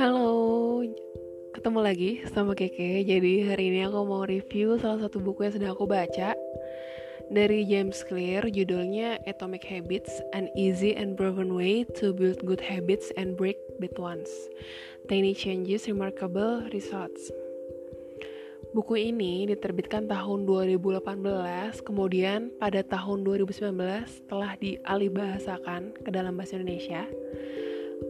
Halo, ketemu lagi sama Keke. Jadi hari ini aku mau review salah satu buku yang sedang aku baca dari James Clear, judulnya Atomic Habits: An Easy and Proven Way to Build Good Habits and Break Bad Ones. Tiny Changes, Remarkable Results. Buku ini diterbitkan tahun 2018, kemudian pada tahun 2019 telah dialihbahasakan ke dalam bahasa Indonesia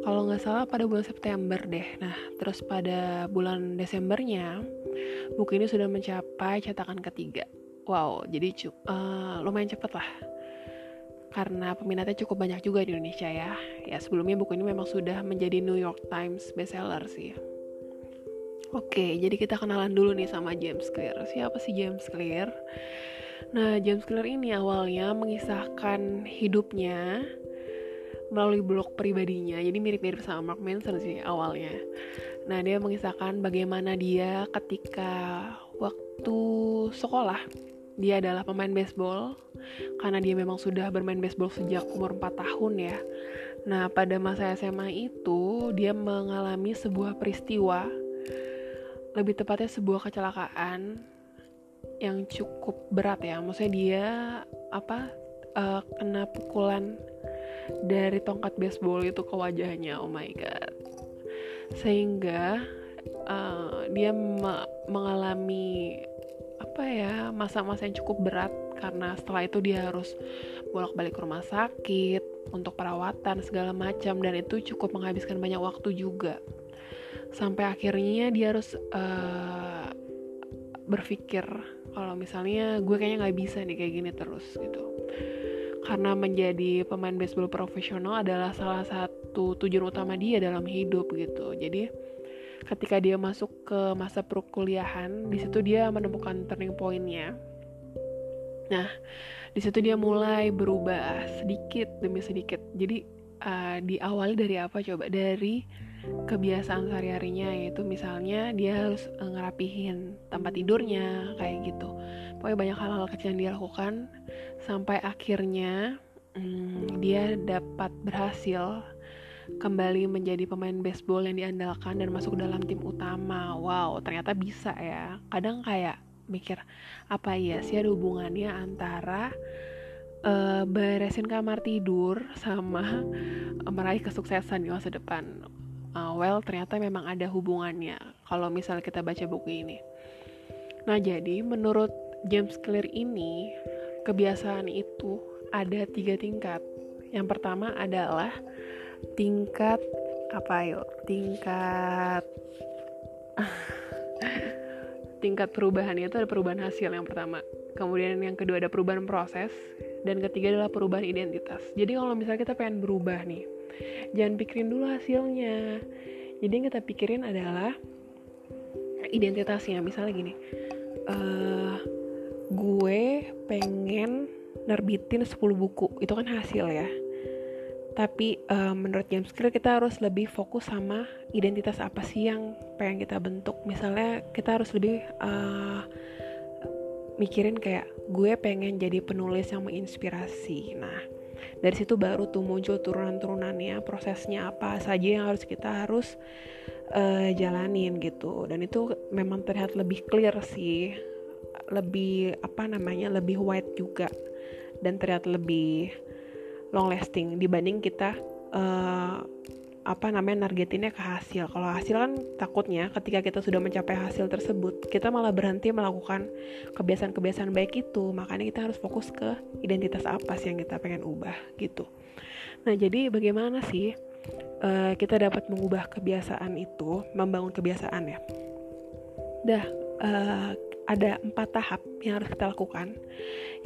kalau nggak salah pada bulan September deh. Nah, terus pada bulan Desembernya buku ini sudah mencapai cetakan ketiga. Wow, jadi uh, lumayan cepet lah. Karena peminatnya cukup banyak juga di Indonesia ya. Ya sebelumnya buku ini memang sudah menjadi New York Times bestseller sih. Oke, jadi kita kenalan dulu nih sama James Clear. Siapa sih James Clear? Nah, James Clear ini awalnya mengisahkan hidupnya melalui blog pribadinya. Jadi mirip-mirip sama Mark Manson sih awalnya. Nah dia mengisahkan bagaimana dia ketika waktu sekolah dia adalah pemain baseball. Karena dia memang sudah bermain baseball sejak umur 4 tahun ya. Nah pada masa SMA itu dia mengalami sebuah peristiwa. Lebih tepatnya sebuah kecelakaan yang cukup berat ya. Maksudnya dia apa uh, kena pukulan dari tongkat baseball itu ke wajahnya oh my god. Sehingga uh, dia me mengalami apa ya masa-masa yang cukup berat. Karena setelah itu dia harus bolak-balik ke rumah sakit untuk perawatan segala macam. Dan itu cukup menghabiskan banyak waktu juga. Sampai akhirnya dia harus uh, berpikir kalau misalnya gue kayaknya nggak bisa nih kayak gini terus gitu karena menjadi pemain baseball profesional adalah salah satu tujuan utama dia dalam hidup gitu. Jadi ketika dia masuk ke masa perkuliahan, di situ dia menemukan turning pointnya. Nah, di situ dia mulai berubah sedikit demi sedikit. Jadi uh, diawali dari apa coba? Dari kebiasaan sehari-harinya yaitu misalnya dia harus uh, ngerapihin tempat tidurnya kayak gitu pokoknya banyak hal-hal kecil yang dia lakukan sampai akhirnya hmm, dia dapat berhasil kembali menjadi pemain baseball yang diandalkan dan masuk dalam tim utama. Wow ternyata bisa ya. Kadang kayak mikir apa ya sih ada hubungannya antara uh, beresin kamar tidur sama meraih kesuksesan di masa depan? Uh, well ternyata memang ada hubungannya kalau misalnya kita baca buku ini. Nah jadi menurut James Clear ini kebiasaan itu ada tiga tingkat. Yang pertama adalah tingkat apa yuk? Tingkat tingkat perubahannya itu ada perubahan hasil yang pertama. Kemudian yang kedua ada perubahan proses dan ketiga adalah perubahan identitas. Jadi kalau misalnya kita pengen berubah nih, jangan pikirin dulu hasilnya. Jadi yang kita pikirin adalah identitasnya. Misalnya gini, uh, gue pengen nerbitin 10 buku. Itu kan hasil ya. Tapi uh, menurut James Clear kita harus lebih fokus sama identitas apa sih yang pengen kita bentuk. Misalnya kita harus lebih uh, mikirin kayak gue pengen jadi penulis yang menginspirasi. Nah dari situ baru tuh muncul turunan-turunannya prosesnya apa saja yang harus kita harus uh, jalanin gitu. Dan itu memang terlihat lebih clear sih lebih apa namanya lebih wide juga dan terlihat lebih long lasting dibanding kita uh, apa namanya nargetinnya ke hasil. Kalau hasil kan takutnya ketika kita sudah mencapai hasil tersebut, kita malah berhenti melakukan kebiasaan-kebiasaan baik itu. Makanya kita harus fokus ke identitas apa sih yang kita pengen ubah gitu. Nah, jadi bagaimana sih uh, kita dapat mengubah kebiasaan itu, membangun kebiasaan ya? Dah, uh, ada empat tahap yang harus kita lakukan.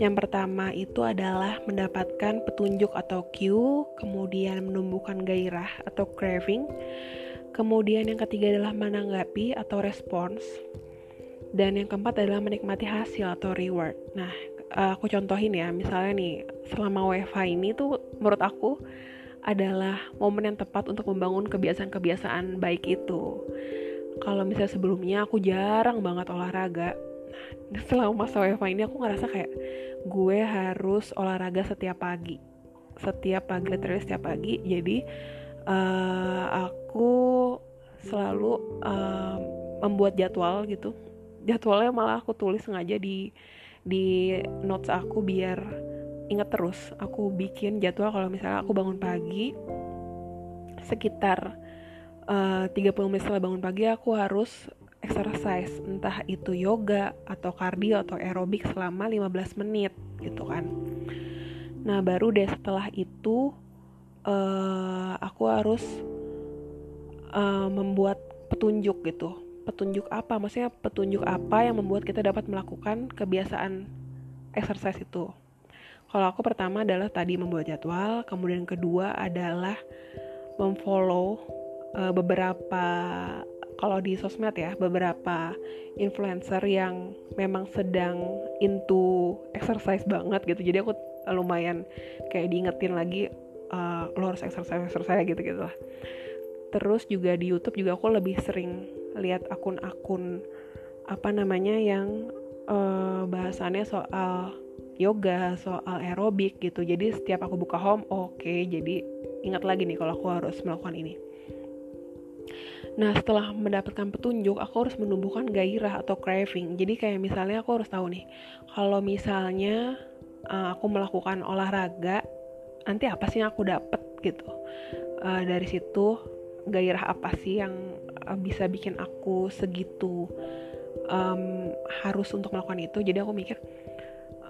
Yang pertama itu adalah mendapatkan petunjuk atau cue, kemudian menumbuhkan gairah atau craving, kemudian yang ketiga adalah menanggapi atau respons, dan yang keempat adalah menikmati hasil atau reward. Nah, aku contohin ya, misalnya nih, selama WFH ini tuh menurut aku adalah momen yang tepat untuk membangun kebiasaan-kebiasaan baik itu. Kalau misalnya sebelumnya aku jarang banget olahraga, selama masa WFH ini aku ngerasa kayak gue harus olahraga setiap pagi. Setiap pagi literally setiap pagi. Jadi uh, aku selalu uh, membuat jadwal gitu. Jadwalnya malah aku tulis sengaja di di notes aku biar ingat terus. Aku bikin jadwal kalau misalnya aku bangun pagi sekitar uh, 30 menit setelah bangun pagi aku harus exercise. Entah itu yoga atau cardio atau aerobik selama 15 menit gitu kan. Nah baru deh setelah itu uh, aku harus uh, membuat petunjuk gitu. Petunjuk apa? Maksudnya petunjuk apa yang membuat kita dapat melakukan kebiasaan exercise itu? Kalau aku pertama adalah tadi membuat jadwal kemudian kedua adalah memfollow uh, beberapa kalau di sosmed ya beberapa influencer yang memang sedang into exercise banget gitu jadi aku lumayan kayak diingetin lagi uh, lo harus exercise exercise gitu gitu lah terus juga di YouTube juga aku lebih sering lihat akun-akun apa namanya yang uh, bahasannya soal yoga, soal aerobik gitu. Jadi setiap aku buka home, oke, okay, jadi ingat lagi nih kalau aku harus melakukan ini. Nah, setelah mendapatkan petunjuk, aku harus menumbuhkan gairah atau craving. Jadi kayak misalnya aku harus tahu nih, kalau misalnya uh, aku melakukan olahraga, nanti apa sih yang aku dapat gitu. Uh, dari situ gairah apa sih yang uh, bisa bikin aku segitu um, harus untuk melakukan itu jadi aku mikir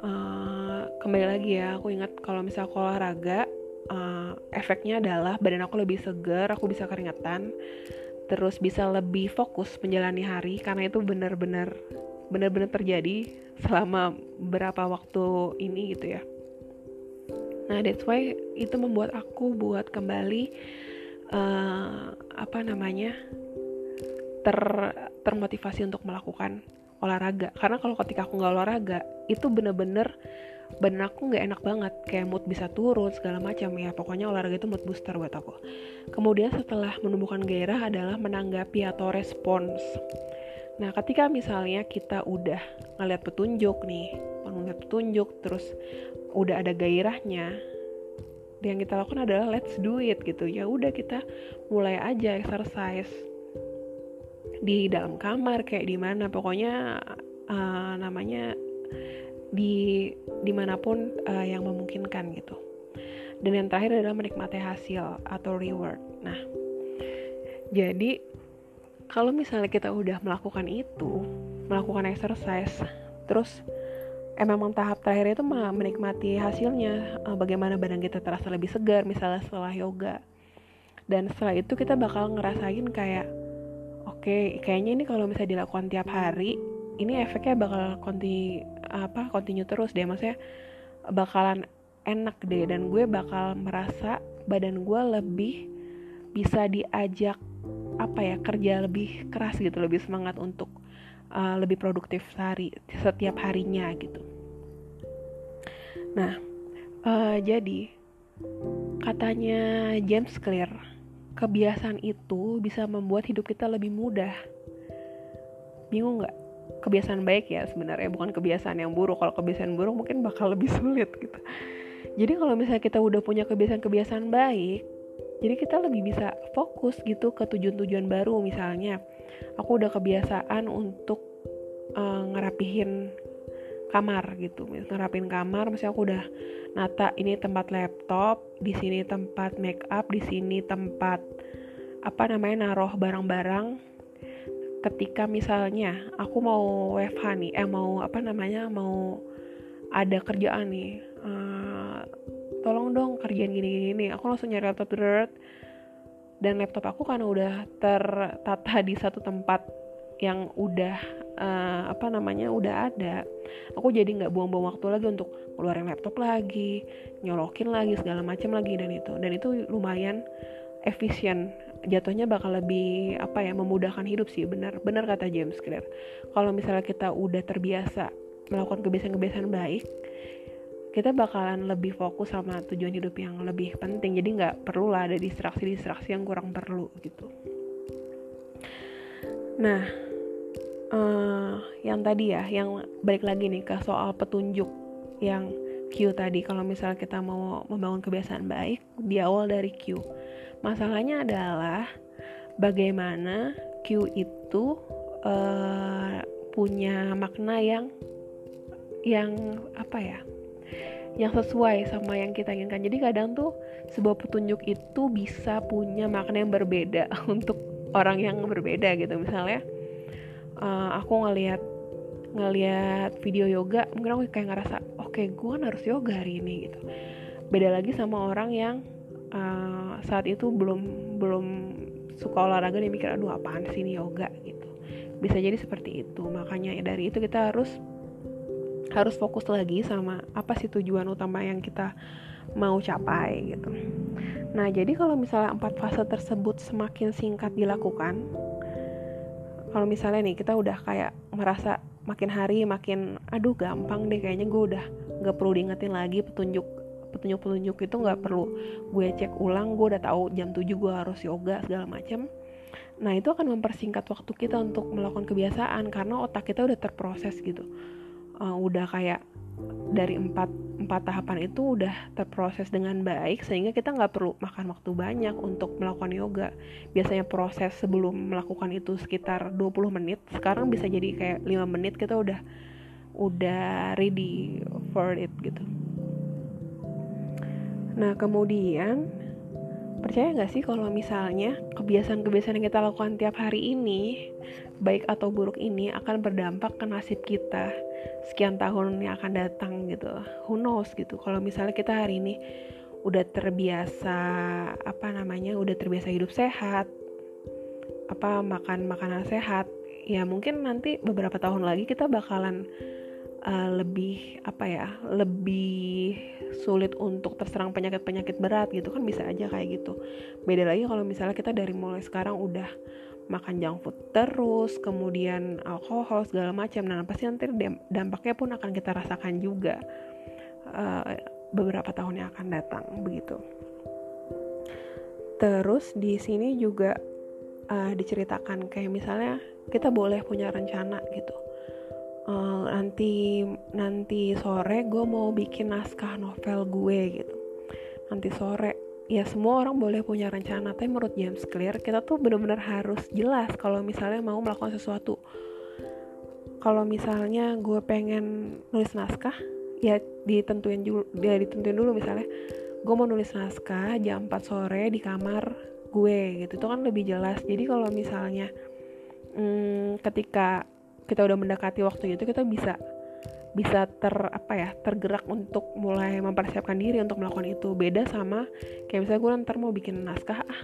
uh, kembali lagi ya aku ingat kalau misalnya aku olahraga uh, efeknya adalah badan aku lebih segar aku bisa keringetan terus bisa lebih fokus menjalani hari karena itu benar-benar benar-benar terjadi selama berapa waktu ini gitu ya. Nah that's why itu membuat aku buat kembali uh, apa namanya ter termotivasi untuk melakukan olahraga. Karena kalau ketika aku nggak olahraga itu bener-bener badan aku nggak enak banget kayak mood bisa turun segala macam. Ya pokoknya olahraga itu mood booster buat aku. Kemudian setelah menumbuhkan gairah adalah menanggapi atau respons. Nah ketika misalnya kita udah ngeliat petunjuk nih ngeliat petunjuk terus udah ada gairahnya yang kita lakukan adalah let's do it gitu. Ya udah kita mulai aja exercise di dalam kamar kayak di mana. Pokoknya uh, namanya di di mana pun uh, yang memungkinkan gitu. Dan yang terakhir adalah menikmati hasil atau reward. Nah jadi kalau misalnya kita udah melakukan itu melakukan exercise terus eh, memang tahap terakhir itu menikmati hasilnya uh, bagaimana badan kita terasa lebih segar misalnya setelah yoga. Dan setelah itu kita bakal ngerasain kayak oke okay, kayaknya ini kalau misalnya dilakukan tiap hari ini efeknya bakal apa continue terus deh maksudnya bakalan enak deh dan gue bakal merasa badan gue lebih bisa diajak apa ya kerja lebih keras gitu lebih semangat untuk uh, lebih produktif sehari setiap harinya gitu. Nah, uh, jadi katanya James Clear, kebiasaan itu bisa membuat hidup kita lebih mudah. Bingung nggak? Kebiasaan baik ya sebenarnya bukan kebiasaan yang buruk. Kalau kebiasaan buruk mungkin bakal lebih sulit gitu. Jadi kalau misalnya kita udah punya kebiasaan-kebiasaan baik, jadi kita lebih bisa fokus gitu ke tujuan-tujuan baru misalnya aku udah kebiasaan untuk uh, ngerapihin kamar gitu ngerapihin kamar misalnya aku udah nata ini tempat laptop di sini tempat make up di sini tempat apa namanya naruh barang-barang ketika misalnya aku mau WFH nih eh mau apa namanya mau ada kerjaan nih uh, tolong dong kerjaan gini gini aku langsung nyari laptop dan laptop aku karena udah tertata di satu tempat yang udah uh, apa namanya udah ada aku jadi nggak buang-buang waktu lagi untuk keluarin laptop lagi nyolokin lagi segala macam lagi dan itu. Dan itu lumayan efisien jatuhnya bakal lebih apa ya memudahkan hidup sih. Benar benar kata James Clear. Kalau misalnya kita udah terbiasa melakukan kebiasaan-kebiasaan baik kita bakalan lebih fokus sama tujuan hidup yang lebih penting. Jadi nggak perlu lah ada distraksi-distraksi yang kurang perlu gitu. Nah uh, yang tadi ya yang balik lagi nih ke soal petunjuk yang Q tadi. Kalau misalnya kita mau membangun kebiasaan baik di awal dari Q masalahnya adalah bagaimana Q itu uh, punya makna yang yang apa ya yang sesuai sama yang kita inginkan. Jadi kadang tuh sebuah petunjuk itu bisa punya makna yang berbeda untuk orang yang berbeda gitu. Misalnya uh, aku ngelihat ngelihat video yoga mungkin aku kayak ngerasa oke okay, gue harus yoga hari ini gitu. Beda lagi sama orang yang uh, saat itu belum belum suka olahraga dia mikir aduh apaan sih ini yoga? gitu. Bisa jadi seperti itu. Makanya dari itu kita harus harus fokus lagi sama apa sih tujuan utama yang kita mau capai gitu. Nah jadi kalau misalnya empat fase tersebut semakin singkat dilakukan kalau misalnya nih kita udah kayak merasa makin hari makin aduh gampang deh kayaknya gue udah nggak perlu diingetin lagi petunjuk petunjuk petunjuk itu nggak perlu gue cek ulang gue udah tahu jam 7 gue harus yoga segala macam nah itu akan mempersingkat waktu kita untuk melakukan kebiasaan karena otak kita udah terproses gitu. Uh, udah kayak dari empat empat tahapan itu udah terproses dengan baik sehingga kita nggak perlu makan waktu banyak untuk melakukan yoga. Biasanya proses sebelum melakukan itu sekitar 20 menit sekarang bisa jadi kayak 5 menit kita udah udah ready for it gitu nah kemudian percaya nggak sih kalau misalnya kebiasaan-kebiasaan yang kita lakukan tiap hari ini baik atau buruk ini akan berdampak ke nasib kita sekian tahun yang akan datang gitu? Who knows gitu? Kalau misalnya kita hari ini udah terbiasa apa namanya udah terbiasa hidup sehat apa makan makanan sehat ya mungkin nanti beberapa tahun lagi kita bakalan uh, lebih apa ya lebih sulit untuk terserang penyakit-penyakit berat gitu kan bisa aja kayak gitu beda lagi kalau misalnya kita dari mulai sekarang udah makan junk food terus, kemudian alkohol segala macam. Nah, pasti nanti dampaknya pun akan kita rasakan juga uh, beberapa tahun yang akan datang begitu. Terus di sini juga uh, diceritakan kayak misalnya kita boleh punya rencana gitu. Uh, nanti nanti sore gue mau bikin naskah novel gue gitu. Nanti sore. Ya semua orang boleh punya rencana tapi menurut James Clear kita tuh benar-benar harus jelas kalau misalnya mau melakukan sesuatu. Kalau misalnya gue pengen nulis naskah ya ditentuin dulu ya ditentuin dulu misalnya gue mau nulis naskah jam 4 sore di kamar gue gitu. Itu kan lebih jelas. Jadi kalau misalnya hmm, ketika kita udah mendekati waktu itu kita bisa bisa ter apa ya tergerak untuk mulai mempersiapkan diri untuk melakukan itu. Beda sama kayak misalnya gue ntar mau bikin naskah ah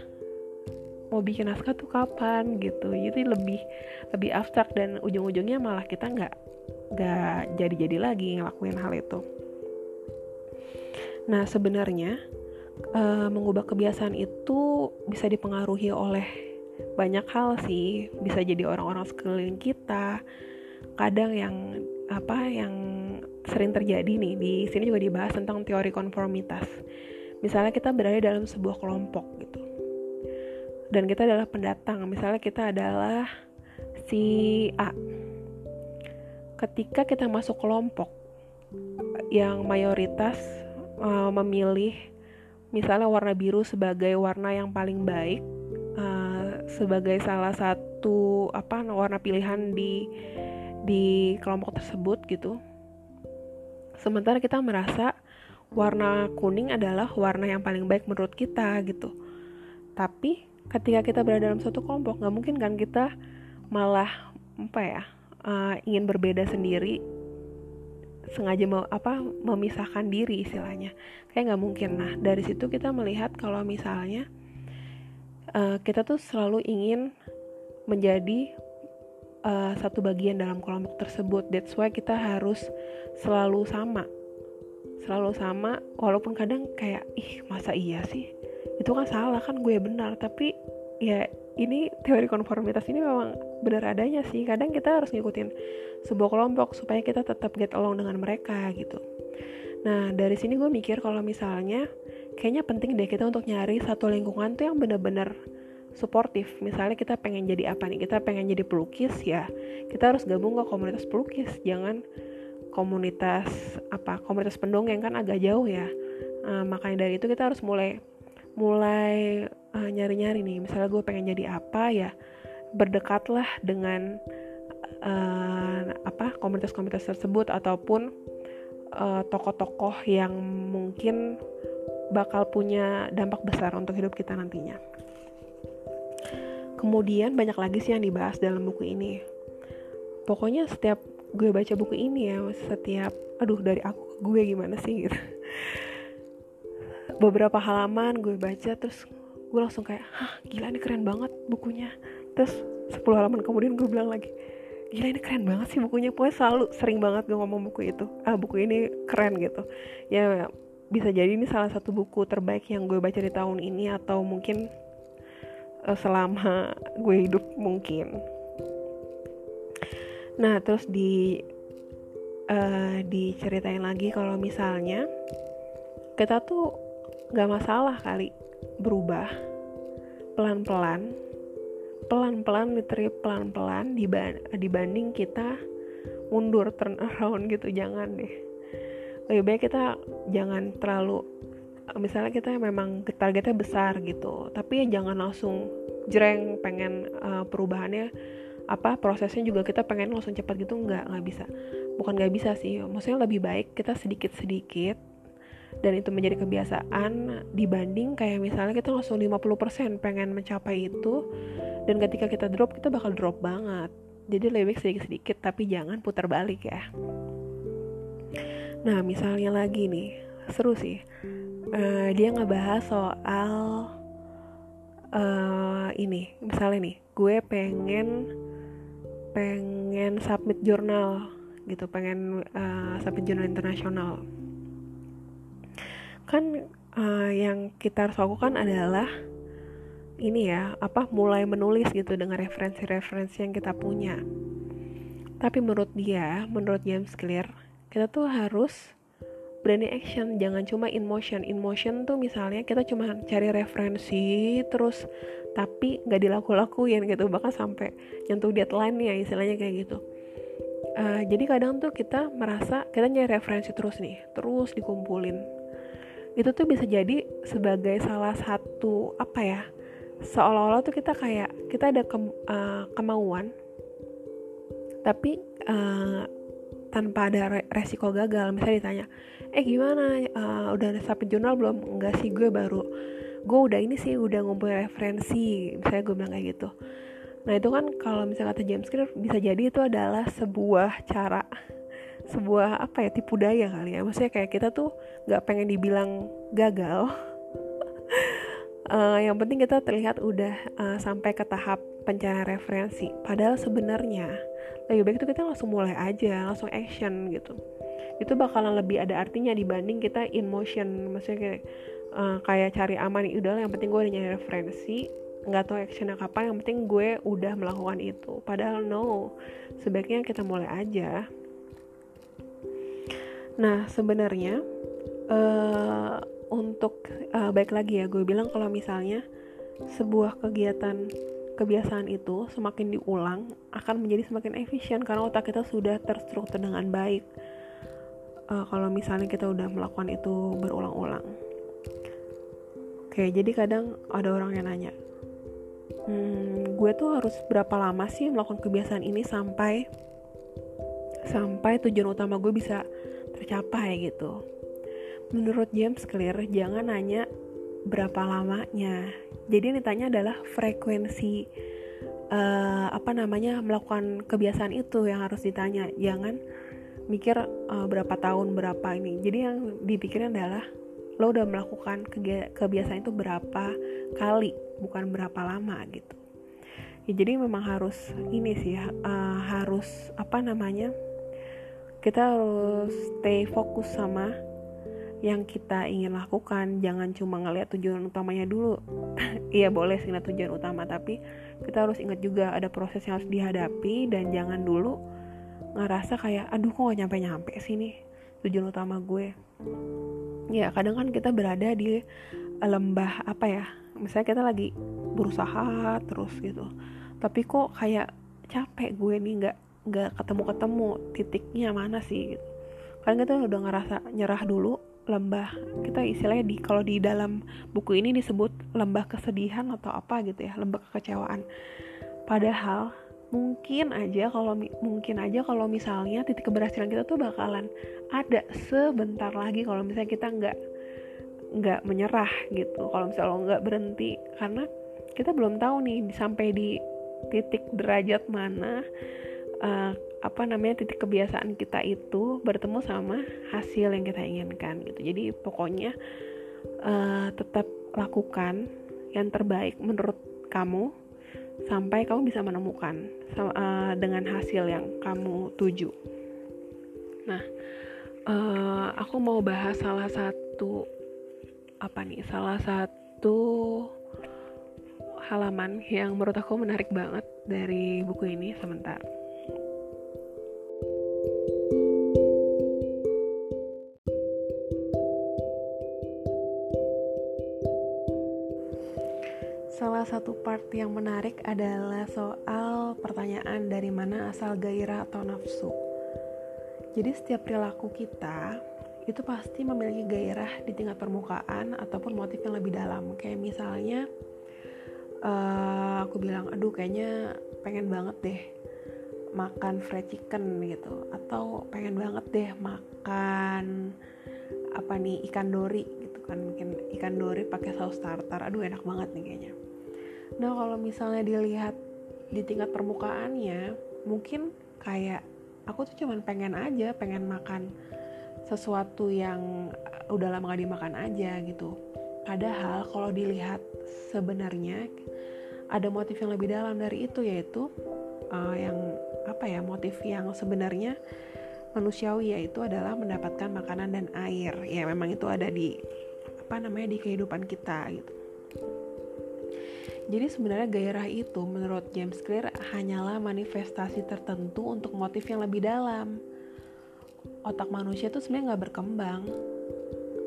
mau bikin naskah tuh kapan gitu. Jadi lebih lebih abstrak dan ujung-ujungnya malah kita nggak nggak jadi-jadi lagi ngelakuin hal itu. Nah sebenarnya uh, mengubah kebiasaan itu bisa dipengaruhi oleh banyak hal sih bisa jadi orang-orang sekeliling kita kadang yang apa yang sering terjadi nih di sini juga dibahas tentang teori konformitas. Misalnya kita berada dalam sebuah kelompok gitu. Dan kita adalah pendatang. Misalnya kita adalah si A. Ketika kita masuk kelompok yang mayoritas uh, memilih misalnya warna biru sebagai warna yang paling baik sebagai salah satu apa warna pilihan di di kelompok tersebut gitu. Sementara kita merasa warna kuning adalah warna yang paling baik menurut kita gitu. Tapi ketika kita berada dalam suatu kelompok, nggak mungkin kan kita malah apa ya uh, ingin berbeda sendiri sengaja mau apa memisahkan diri istilahnya kayak nggak mungkin nah dari situ kita melihat kalau misalnya uh, kita tuh selalu ingin menjadi uh, satu bagian dalam kelompok tersebut. That's why kita harus selalu sama. Selalu sama walaupun kadang kayak ih masa iya sih? Itu kan salah kan gue benar, tapi ya ini teori konformitas ini memang benar adanya sih. Kadang kita harus ngikutin sebuah kelompok supaya kita tetap get along dengan mereka gitu. Nah, dari sini gue mikir kalau misalnya kayaknya penting deh kita untuk nyari satu lingkungan tuh yang bener-bener suportif. Misalnya kita pengen jadi apa nih? Kita pengen jadi pelukis ya. Kita harus gabung ke komunitas pelukis. Jangan komunitas apa? Komunitas pendongeng kan agak jauh ya. Nah, makanya dari itu kita harus mulai mulai uh, nyari-nyari nih. Misalnya gue pengen jadi apa ya? Berdekatlah dengan uh, apa? Komunitas-komunitas tersebut ataupun tokoh tokoh-tokoh yang mungkin bakal punya dampak besar untuk hidup kita nantinya. Kemudian banyak lagi sih yang dibahas dalam buku ini. Pokoknya setiap gue baca buku ini ya, setiap aduh dari aku gue gimana sih gitu. Beberapa halaman gue baca terus gue langsung kayak, "Hah, gila ini keren banget bukunya." Terus 10 halaman kemudian gue bilang lagi, gila ini keren banget sih bukunya. Pokoknya selalu sering banget gue ngomong buku itu. Ah buku ini keren gitu. Ya bisa jadi ini salah satu buku terbaik yang gue baca di tahun ini atau mungkin uh, selama gue hidup mungkin. Nah terus di uh, diceritain lagi kalau misalnya kita tuh gak masalah kali berubah pelan-pelan pelan-pelan literally pelan-pelan dibanding kita mundur turn around gitu jangan deh. Lebih baik kita jangan terlalu misalnya kita memang targetnya besar gitu tapi ya jangan langsung jreng pengen uh, perubahannya apa prosesnya juga kita pengen langsung cepat gitu nggak nggak bisa. Bukan nggak bisa sih maksudnya lebih baik kita sedikit sedikit dan itu menjadi kebiasaan dibanding kayak misalnya kita langsung 50% pengen mencapai itu. Dan ketika kita drop kita bakal drop banget. Jadi lebih sedikit-sedikit tapi jangan putar balik ya. Nah misalnya lagi nih seru sih. Uh, dia ngebahas soal uh, ini misalnya nih gue pengen pengen submit jurnal gitu pengen uh, submit jurnal internasional kan uh, yang kita harus lakukan adalah ini ya apa mulai menulis gitu dengan referensi-referensi yang kita punya. Tapi menurut dia menurut James Clear kita tuh harus berani action. Jangan cuma in motion. In motion tuh misalnya kita cuma cari referensi terus tapi nggak dilaku-lakuin gitu. Bahkan sampai nyentuh deadline ya istilahnya kayak gitu. Uh, jadi kadang tuh kita merasa kita nyari referensi terus nih terus dikumpulin itu tuh bisa jadi sebagai salah satu apa ya seolah-olah tuh kita kayak kita ada ke, uh, eh, kemauan tapi uh, tanpa ada resiko gagal. Misalnya ditanya eh gimana? Uh, udah sampai jurnal belum? Enggak sih gue baru gue udah ini sih udah ngumpulin referensi misalnya gue bilang kayak gitu. Nah itu kan kalau misalnya kata James Clear bisa jadi itu adalah sebuah cara sebuah apa ya tipu daya kali ya. Maksudnya kayak kita tuh nggak pengen dibilang gagal. Uh, yang penting kita terlihat udah uh, sampai ke tahap pencarian referensi. Padahal sebenarnya lebih baik itu kita langsung mulai aja langsung action gitu. Itu bakalan lebih ada artinya dibanding kita in motion. Maksudnya kayak uh, kayak cari aman udah yang penting gue udah nyari referensi. Nggak tahu actionnya kapan yang penting gue udah melakukan itu. Padahal no sebaiknya kita mulai aja Nah, sebenarnya uh, untuk uh, baik lagi ya, gue bilang kalau misalnya sebuah kegiatan kebiasaan itu semakin diulang akan menjadi semakin efisien karena otak kita sudah terstruktur dengan baik. Uh, kalau misalnya kita udah melakukan itu berulang-ulang. Oke, jadi kadang ada orang yang nanya, hmm, gue tuh harus berapa lama sih melakukan kebiasaan ini sampai sampai tujuan utama gue bisa tercapai gitu. Menurut James Clear, jangan nanya berapa lamanya. Jadi yang ditanya adalah frekuensi uh, apa namanya melakukan kebiasaan itu yang harus ditanya. Jangan mikir uh, berapa tahun berapa ini. Jadi yang dipikirin adalah lo udah melakukan kebiasaan itu berapa kali, bukan berapa lama gitu. Ya, jadi memang harus ini sih uh, harus apa namanya kita harus stay fokus sama yang kita ingin lakukan. Jangan cuma ngeliat tujuan utamanya dulu. Iya boleh sih tujuan utama tapi kita harus ingat juga ada proses yang harus dihadapi dan jangan dulu ngerasa kayak aduh kok gak nyampe-nyampe sini tujuan utama gue. Ya kadang kan kita berada di lembah apa ya misalnya kita lagi berusaha terus gitu. Tapi kok kayak capek gue nih nggak nggak ketemu ketemu titiknya mana sih gitu. Kan kita udah ngerasa nyerah dulu lembah. Kita istilahnya di kalau di dalam buku ini disebut lembah kesedihan atau apa gitu ya lembah kekecewaan. Padahal mungkin aja kalau mungkin aja kalau misalnya titik keberhasilan kita tuh bakalan ada sebentar lagi kalau misalnya kita nggak nggak menyerah gitu. Kalau misalnya lo nggak berhenti karena kita belum tahu nih sampai di titik derajat mana uh, apa namanya titik kebiasaan kita itu bertemu sama hasil yang kita inginkan gitu jadi pokoknya uh, tetap lakukan yang terbaik menurut kamu sampai kamu bisa menemukan uh, dengan hasil yang kamu tuju nah uh, aku mau bahas salah satu apa nih salah satu halaman yang menurut aku menarik banget dari buku ini sebentar. Satu part yang menarik adalah soal pertanyaan dari mana asal gairah atau nafsu. Jadi setiap perilaku kita itu pasti memiliki gairah di tingkat permukaan ataupun motif yang lebih dalam. Kayak misalnya uh, aku bilang aduh kayaknya pengen banget deh makan fried chicken gitu. Atau pengen banget deh makan apa nih ikan dori gitu kan. Mungkin ikan dori pakai saus tartar. Aduh enak banget nih kayaknya nah kalau misalnya dilihat di tingkat permukaannya mungkin kayak aku tuh cuman pengen aja pengen makan sesuatu yang uh, udah lama gak dimakan aja gitu. Padahal kalau dilihat sebenarnya ada motif yang lebih dalam dari itu yaitu uh, yang apa ya motif yang sebenarnya manusiawi yaitu adalah mendapatkan makanan dan air. Ya memang itu ada di apa namanya di kehidupan kita gitu jadi sebenarnya gairah itu menurut James Clear hanyalah manifestasi tertentu untuk motif yang lebih dalam. Otak manusia tuh sebenarnya nggak berkembang.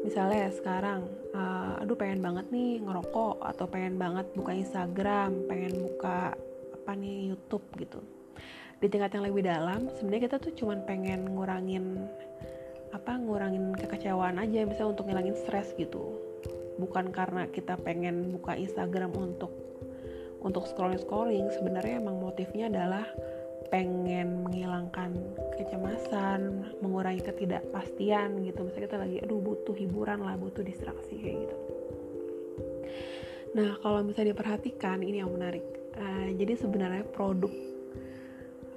Misalnya sekarang uh, aduh pengen banget nih ngerokok atau pengen banget buka Instagram pengen buka apa nih YouTube gitu. Di tingkat yang lebih dalam sebenarnya kita tuh cuman pengen ngurangin apa ngurangin kekecewaan aja misalnya untuk ngilangin stres gitu. Bukan karena kita pengen buka Instagram untuk untuk scrolling scrolling sebenarnya emang motifnya adalah pengen menghilangkan kecemasan, mengurangi ketidakpastian gitu. Misalnya kita lagi aduh butuh hiburan lah, butuh distraksi kayak gitu. Nah, kalau misalnya diperhatikan ini yang menarik. Uh, jadi sebenarnya produk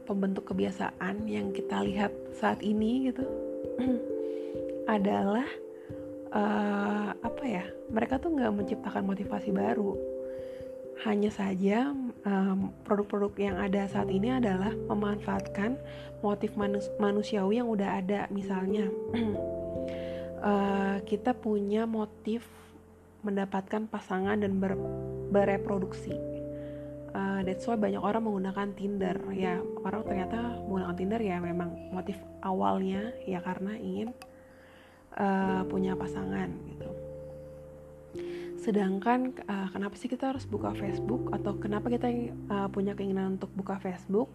pembentuk kebiasaan yang kita lihat saat ini gitu adalah uh, apa ya? Mereka tuh nggak menciptakan motivasi baru. Hanya saja um, produk-produk yang ada saat ini adalah memanfaatkan motif manus manusiawi yang udah ada misalnya. Uh, kita punya motif mendapatkan pasangan dan ber bereproduksi. Uh, that's why banyak orang menggunakan Tinder. Ya orang ternyata menggunakan Tinder ya memang motif awalnya ya karena ingin uh, punya pasangan gitu Sedangkan uh, kenapa sih kita harus buka Facebook atau kenapa kita uh, punya keinginan untuk buka Facebook?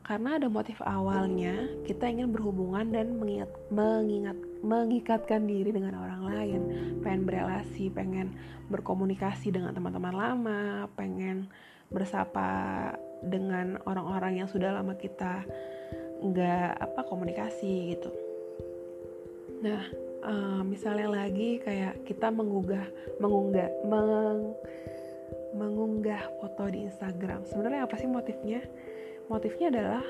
Karena ada motif awalnya kita ingin berhubungan dan mengingat, mengingat mengikatkan diri dengan orang lain, pengen berelasi, pengen berkomunikasi dengan teman-teman lama, pengen bersapa dengan orang-orang yang sudah lama kita nggak apa komunikasi gitu. Nah, uh, misalnya lagi kayak kita mengunggah mengunggah meng, mengunggah foto di Instagram. Sebenarnya apa sih motifnya? Motifnya adalah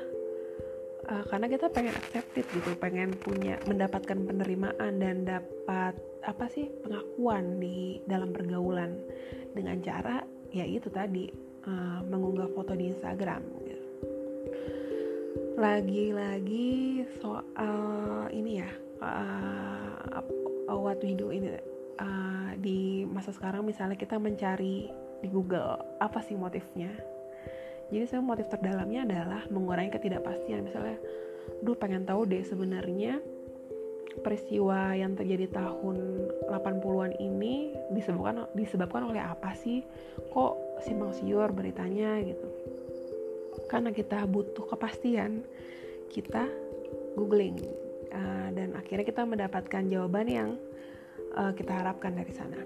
uh, karena kita pengen accepted gitu pengen punya mendapatkan penerimaan dan dapat apa sih pengakuan di dalam pergaulan. Dengan cara ya itu tadi uh, mengunggah foto di Instagram. Lagi-lagi soal ini ya uh, what we do ini uh, di masa sekarang misalnya kita mencari di Google apa sih motifnya? Jadi saya motif terdalamnya adalah mengurangi ketidakpastian. Misalnya duh pengen tahu deh sebenarnya peristiwa yang terjadi tahun 80-an ini disebabkan disebabkan oleh apa sih? Kok simpang siur beritanya gitu. Karena kita butuh kepastian kita googling uh, dan akhirnya kita mendapatkan jawaban yang uh, kita harapkan dari sana.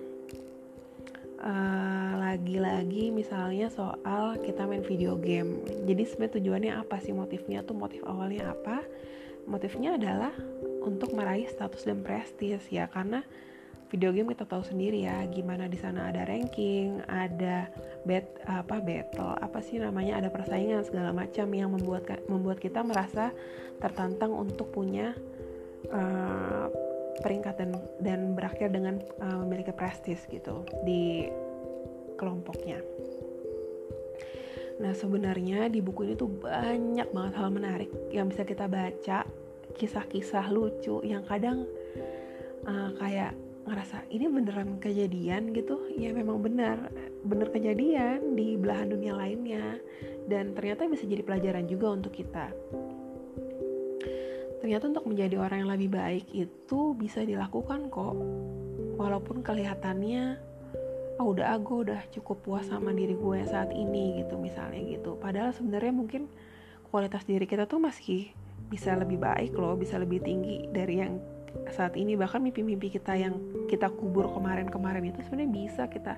Uh, lagi-lagi misalnya soal kita main video game. Jadi sebenarnya tujuannya apa sih? Motifnya tuh motif awalnya apa? Motifnya adalah untuk meraih status dan prestis ya karena video game kita tahu sendiri ya gimana di sana ada ranking, ada bet apa battle, apa sih namanya ada persaingan segala macam yang membuat membuat kita merasa tertantang untuk punya uh, peringkat dan dan berakhir dengan uh, memiliki prestis gitu di kelompoknya. Nah sebenarnya di buku ini tuh banyak banget hal menarik yang bisa kita baca, kisah-kisah lucu yang kadang uh, kayak ngerasa ini beneran kejadian gitu? Ya memang benar bener kejadian di belahan dunia lainnya. Dan ternyata bisa jadi pelajaran juga untuk kita ternyata untuk menjadi orang yang lebih baik itu bisa dilakukan kok. Walaupun kelihatannya oh udah aku udah cukup puas sama diri gue saat ini gitu misalnya gitu. Padahal sebenarnya mungkin kualitas diri kita tuh masih bisa lebih baik loh bisa lebih tinggi dari yang saat ini. Bahkan mimpi-mimpi kita yang kita kubur kemarin-kemarin itu sebenarnya bisa kita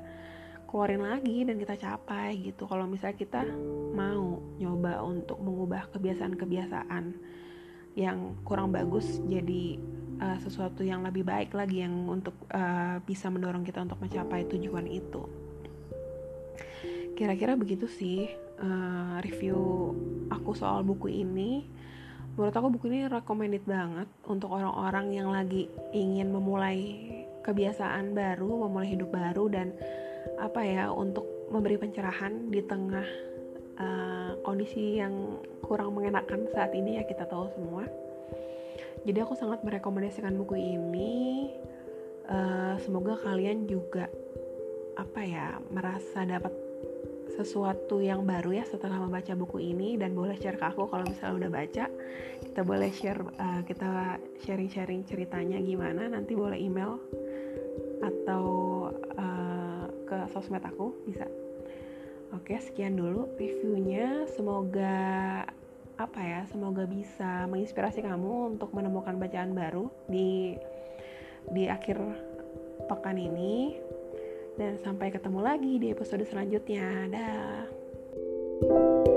keluarin lagi dan kita capai gitu. Kalau misalnya kita mau nyoba untuk mengubah kebiasaan-kebiasaan yang kurang bagus jadi uh, sesuatu yang lebih baik lagi yang untuk uh, bisa mendorong kita untuk mencapai tujuan itu. Kira-kira begitu sih uh, review aku soal buku ini. Menurut aku buku ini recommended banget untuk orang-orang yang lagi ingin memulai kebiasaan baru, memulai hidup baru dan apa ya untuk memberi pencerahan di tengah uh, kondisi yang kurang mengenakan saat ini ya kita tahu semua. Jadi aku sangat merekomendasikan buku ini. Uh, semoga kalian juga apa ya merasa dapat sesuatu yang baru ya setelah membaca buku ini dan boleh share ke aku kalau misalnya udah baca kita boleh share uh, kita sharing-sharing ceritanya gimana nanti boleh email atau uh, ke sosmed aku bisa oke sekian dulu reviewnya semoga apa ya semoga bisa menginspirasi kamu untuk menemukan bacaan baru di di akhir pekan ini dan sampai ketemu lagi di episode selanjutnya. Dah.